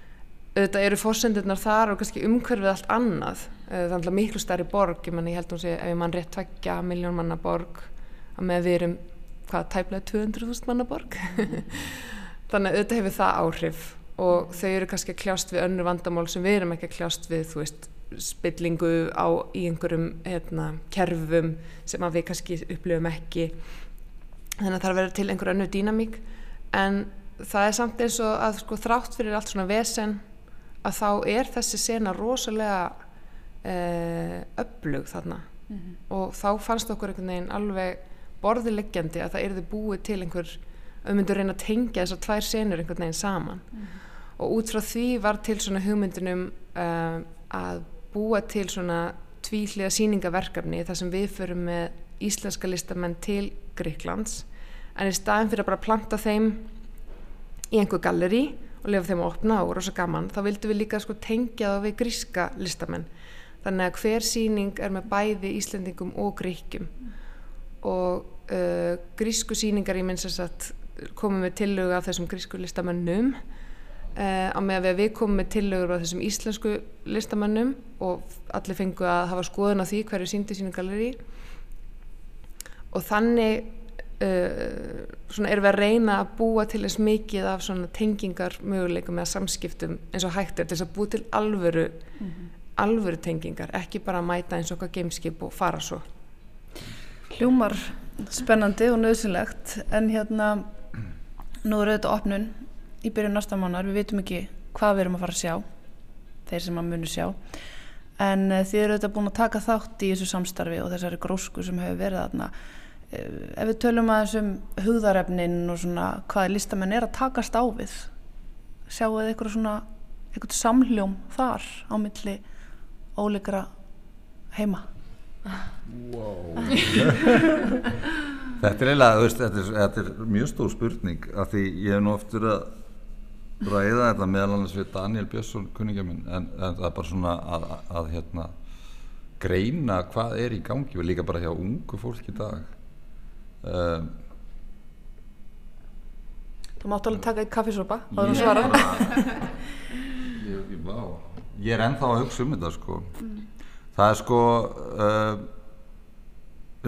auðvitað eru fórsendurnar þar og kannski umhverfið allt annað. Þannig að miklu starri borg ég, man, ég held hún sé ef mann rétt tveggja miljón manna borg að með við erum hvað tæplega 200.000 manna borg mm. þannig að auðvitað hefur það áhrif og þau eru kannski að kljást við önnu vandamál sem við erum ekki að kljást við þú veist spillingu á í einhverjum hérna, kerfum sem við kannski upplifum ekki þannig að það er að vera til einhverju önnu dýnamík en það er samt eins og að sko, þrátt fyrir allt svona vesen að þá er þessi sena rosalega eh, öflug þarna mm -hmm. og þá fannst okkur einhvern veginn alveg borðileggjandi að það erði búið til einhver að myndu reyna að tengja þessar tvær senur einhvern veginn saman. Mm og út frá því var til svona hugmyndunum uh, að búa til svona tvíhliða síningaverkefni þar sem við förum með íslenska listamenn til Greiklands en í staðin fyrir að bara planta þeim í einhver galleri og lefa þeim að opna og rosa gaman þá vildum við líka sko tengja það við gríska listamenn. Þannig að hver síning er með bæði íslendingum og gríkjum og uh, grísku síningar ég minnst að komum við tillögu af þessum grísku listamennum Uh, á með að við komum með tillögur á þessum íslensku listamannum og allir fengu að hafa skoðun á því hverju síndi sínu galeri og þannig uh, svona erum við að reyna að búa til eins mikið af svona tengingar möguleikum eða samskiptum eins og hægt er til þess að búa til alvöru alvöru tengingar, ekki bara að mæta eins og okkar gameskip og fara svo Hljómar spennandi og nöðsynlegt en hérna nú er auðvitað opnun í byrjun næsta mánar, við veitum ekki hvað við erum að fara að sjá þeir sem að munu sjá. En uh, þið eru auðvitað búin að taka þátt í þessu samstarfi og þessari grósku sem hefur verið þarna. Uh, ef við tölum aðeins um hugðarefnin og svona hvað listamenn er að takast á við sjáu þið eitthvað svona eitthvað samhljóm þar á milli óleikra heima Þetta er eiginlega, veist, þetta er, þetta er mjög stór spurning af því ég hef nú oftur að ræða þetta meðal annars við Daniel Björnsson, kunningja minn, en, en það er bara svona að, að, að hérna, greina hvað er í gangi og líka bara hjá ungu fólk í dag. Um, Þú mátt alveg taka eitt kaffisopa og það svara ég, ég, ég er ennþá að hugsa um þetta sko. Það er sko, uh,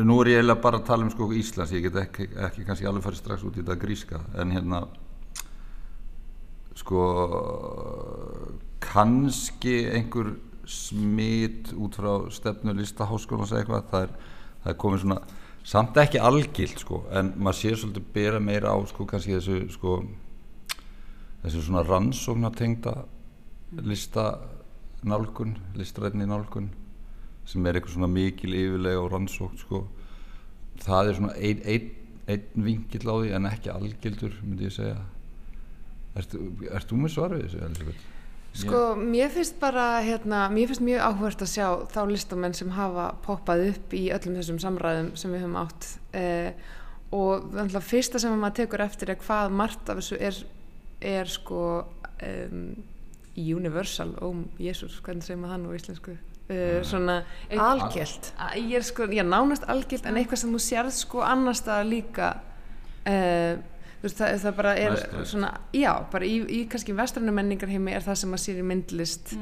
nú er ég eiginlega bara að tala um sko Íslands, ég get ekki, ekki kannski alveg farið strax út í þetta gríska, en hérna, sko, kannski einhver smit út frá stefnu listaháskólan eða eitthvað, það er, það er komið svona, samt ekki algilt sko, en maður sér svolítið bera meira á sko kannski þessu sko, þessu svona rannsóknatengda lista nálgun, listrætni nálgun sem er eitthvað svona mikil yfirlega og rannsókt sko það er svona einn ein, ein vingill á því en ekki algildur myndi ég segja ert þú með svarfið þessu Elisabeth? Sko, mér finnst bara, hérna, mér finnst mjög áhvert að sjá þá listamenn sem hafa poppað upp í öllum þessum samræðum sem við höfum átt eh, og að fyrsta sem maður tekur eftir er hvað margt af þessu er, er sko um, universal, óm Jésús, hvernig segir maður hann á íslensku? Uh, svona Algilt. Ég er sko, já, nánast algilt en eitthvað sem þú sérð sko annars það líka uh, veist, það, það bara er Vestrænt. svona, já, bara í, í kannski vestrannu menningarheimi er það sem að sér í myndlist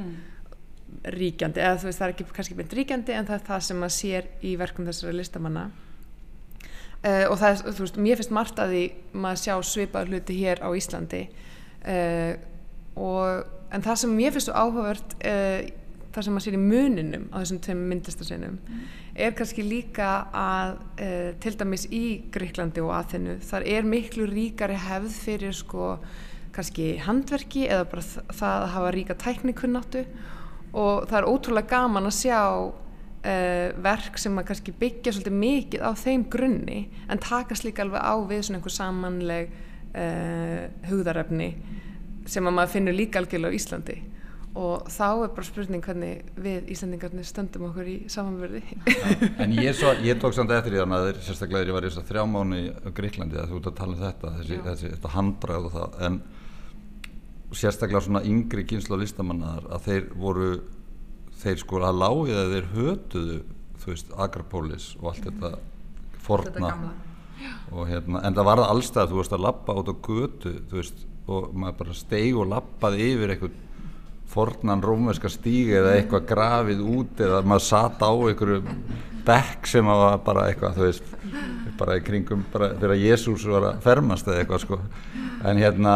ríkjandi, eða þú veist það er ekki kannski mynd ríkjandi en það er það sem að sér í verkum þessara listamanna. Uh, og það er, þú veist, mér finnst margt að því maður sjá svipaður hluti hér á Íslandi. Og, en það sem mér finnst svo áhugavert uh, það sem maður sér í muninum á þessum tveim myndlistarsinnum er kannski líka að uh, til dæmis í Gríklandi og Aþenu þar er miklu ríkari hefð fyrir sko kannski handverki eða bara það að hafa ríka tæknikunnáttu. Og það er ótrúlega gaman að sjá uh, verk sem að kannski byggja svolítið mikið á þeim grunni en takast líka alveg á við svona einhver samanleg uh, hugðarefni sem að maður finnur líka algjörlega á Íslandi og þá er bara spurning hvernig við Íslandingarnir stöndum okkur í samanverði En ég, svo, ég tók samt eftir því þannig að þeir sérstaklega þegar ég var í þess að þrjá mánu í Gríklandi að þú ert að tala um þetta, þessi, þessi, þetta handbræð og það, en sérstaklega svona yngri kynslu listamannar að þeir voru, þeir sko að lágið að þeir hötuðu, þú veist, Agrapolis og allt þetta forna. Og hérna, en það var allstað, þú veist að lappa út á götu, veist, og maður bara steig og lappaði yfir eitthvað fornan rómverska stíg eða eitthvað grafið út eða maður satt á einhverju bekk sem að var bara eitthvað þú veist, bara í kringum bara þegar Jésús var að fermast eða eitthvað sko, en hérna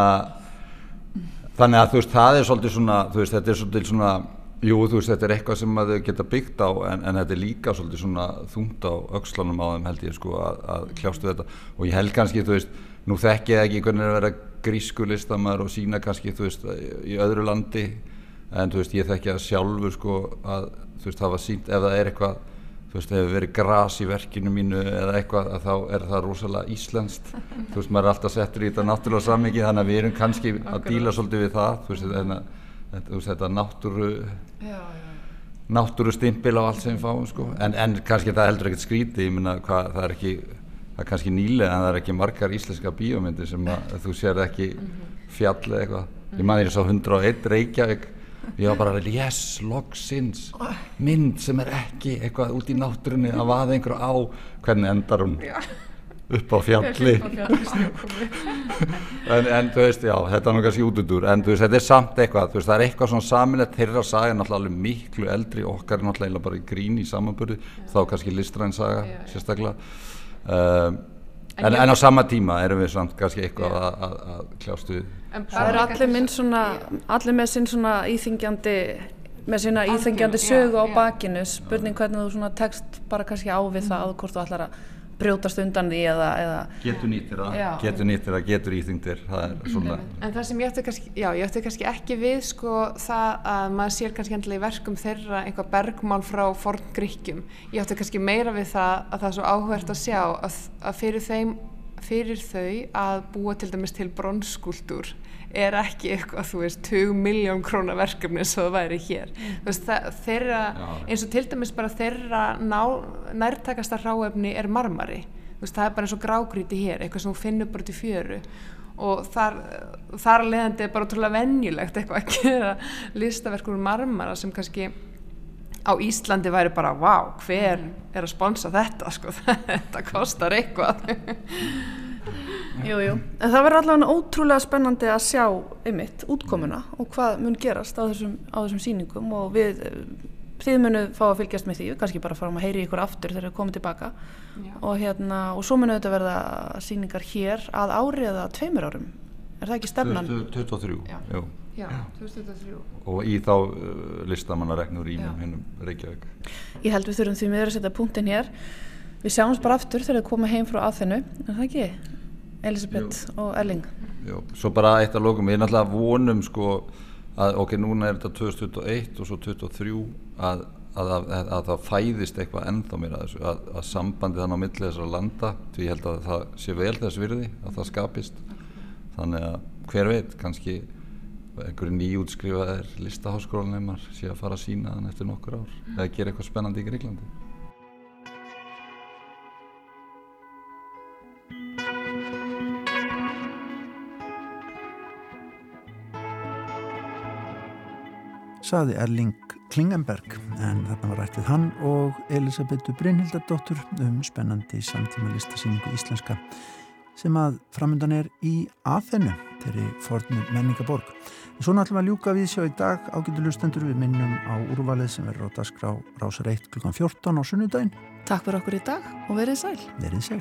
þannig að þú veist, það er svolítið svona, þú veist, þetta er svolítið svona jú, þú veist, þetta er eitthvað sem að þau geta byggt á en, en þetta er líka svolítið svona þungt á öxlanum á þeim held ég sko að, að kljástu þetta. Og ég held kannski, þú veist, nú þekki ég ekki hvernig er að vera grísku listamæður og sína kannski, þú veist, í öðru landi en þú veist, ég þekki að sjálfur sko að, þú veist, það var sínt ef það er eitthvað, þú veist, hefur verið gras í verkinu mínu eða eitthvað að þá er það rosalega íslenskt þú veist, maður er alltaf settur í þetta náttúrulega sammingi þannig að við erum kannski að díla svolítið við það, þú veist, þetta, þetta, þetta náttúru já, já. náttúru stimpil á allt sem við fáum sko. en, en kannski það heldur ekkert skríti ég minna hvað, það er ekki það er kannski nýlega en það er ekki margar íslenska bíómyndir sem að, þú sér ekki fjall eða eitthvað ég man ég sá 101 Reykjavík ég var bara, yes, loksins. Mynd sem er ekki eitthvað út í náttúrunni að vaða einhverju á. Hvernig endar hún? Upp á fjalli. En, en þú veist, já, þetta er nú kannski útudur en þú veist, þetta er samt eitthvað veist, það er eitthvað svona saminlega þeirra saga náttúrulega alveg miklu eldri okkar er náttúrulega bara í grín í samanburði þá kannski listræn saga Já, já. sérstaklega. Um, En, en á sama tíma erum við samt kannski eitthvað að, að, að kljástu En Það er allir minn svona, allir með sinn svona íþingjandi, með sína íþingjandi Algjörlega, sögu á já, já. bakinu, spurning hvernig þú svona tekst bara kannski á við það hvort þú ætlar að brjótast undan því eða, eða getur nýttir það, Já. getur nýttir það, getur íþyngdir það er svona En það sem ég ætti kannski, já, ég ætti kannski ekki við sko það að maður sér kannski endilega í verkum þeirra einhvað bergmál frá forn gríkjum. Ég ætti kannski meira við það að það er svo áhvert að sjá að, að fyrir þeim, fyrir þau að búa til dæmis til bronskultúr er ekki eitthvað, þú veist, 20 miljón krónar verkefni eins og það væri hér. Þú veist, það, þeirra, Já. eins og til dæmis bara þeirra ná, nærtakasta ráefni er marmari. Þú veist, það er bara eins og grágrýti hér, eitthvað sem þú finnur bara til fjöru og þar, þar að leiðandi er bara trúlega venjulegt eitthvað að gera listaverkur úr marmara sem kannski á Íslandi væri bara, vá, hver er að sponsa þetta, sko, þetta kostar eitthvað. Jú, jú. En það verður allavega ótrúlega spennandi að sjá einmitt útkomuna og hvað mun gerast á þessum, á þessum sýningum og við þið munu fá að fylgjast með því, kannski bara fáum að heyri ykkur aftur þegar þið komið tilbaka Já. og hérna, og svo munu þetta verða sýningar hér að ári eða tveimur árum. Er það ekki stefnan? 23 Já. jú. Já, 2003. og í þá uh, listamannareknur í Já. hinnum Reykjavík Ég held við þurfum því miður að setja punktin hér. Við sjáumst bara aftur þegar þið komið heim frá aðþennu, er það ekki? Elisabeth og Elling. Jú. svo bara eitt að lókum, ég er náttúrulega vonum sko að ok, núna er þetta 2021 og svo 2023 að, að, að, að það fæðist eitthvað ennþá mér að þessu, að, að sambandi þannig á milli þessara landa, því ég held að það sé vel þess virði, að það skapist þannig að hver veit kannski einhverju nýjútskrifaðir listaháskólanemar sé að fara að sína þann eftir nokkur ár eða gera eitthvað spennandi í Greiklandi saði Erling Klingenberg en þarna var rættið hann og Elisabetu Brynhildardóttur um spennandi samtíma listasýningu íslenska sem að framöndan er í aðfennu þeirri fornu menningaborg. Við að ljúka við sjá í dag ágættu lustendur við minnum á úrvalið sem verður á dagskrá rásar 1 klukkan 14 á sunnudaginn. Takk fyrir okkur í dag og verið sæl. Verið sæl.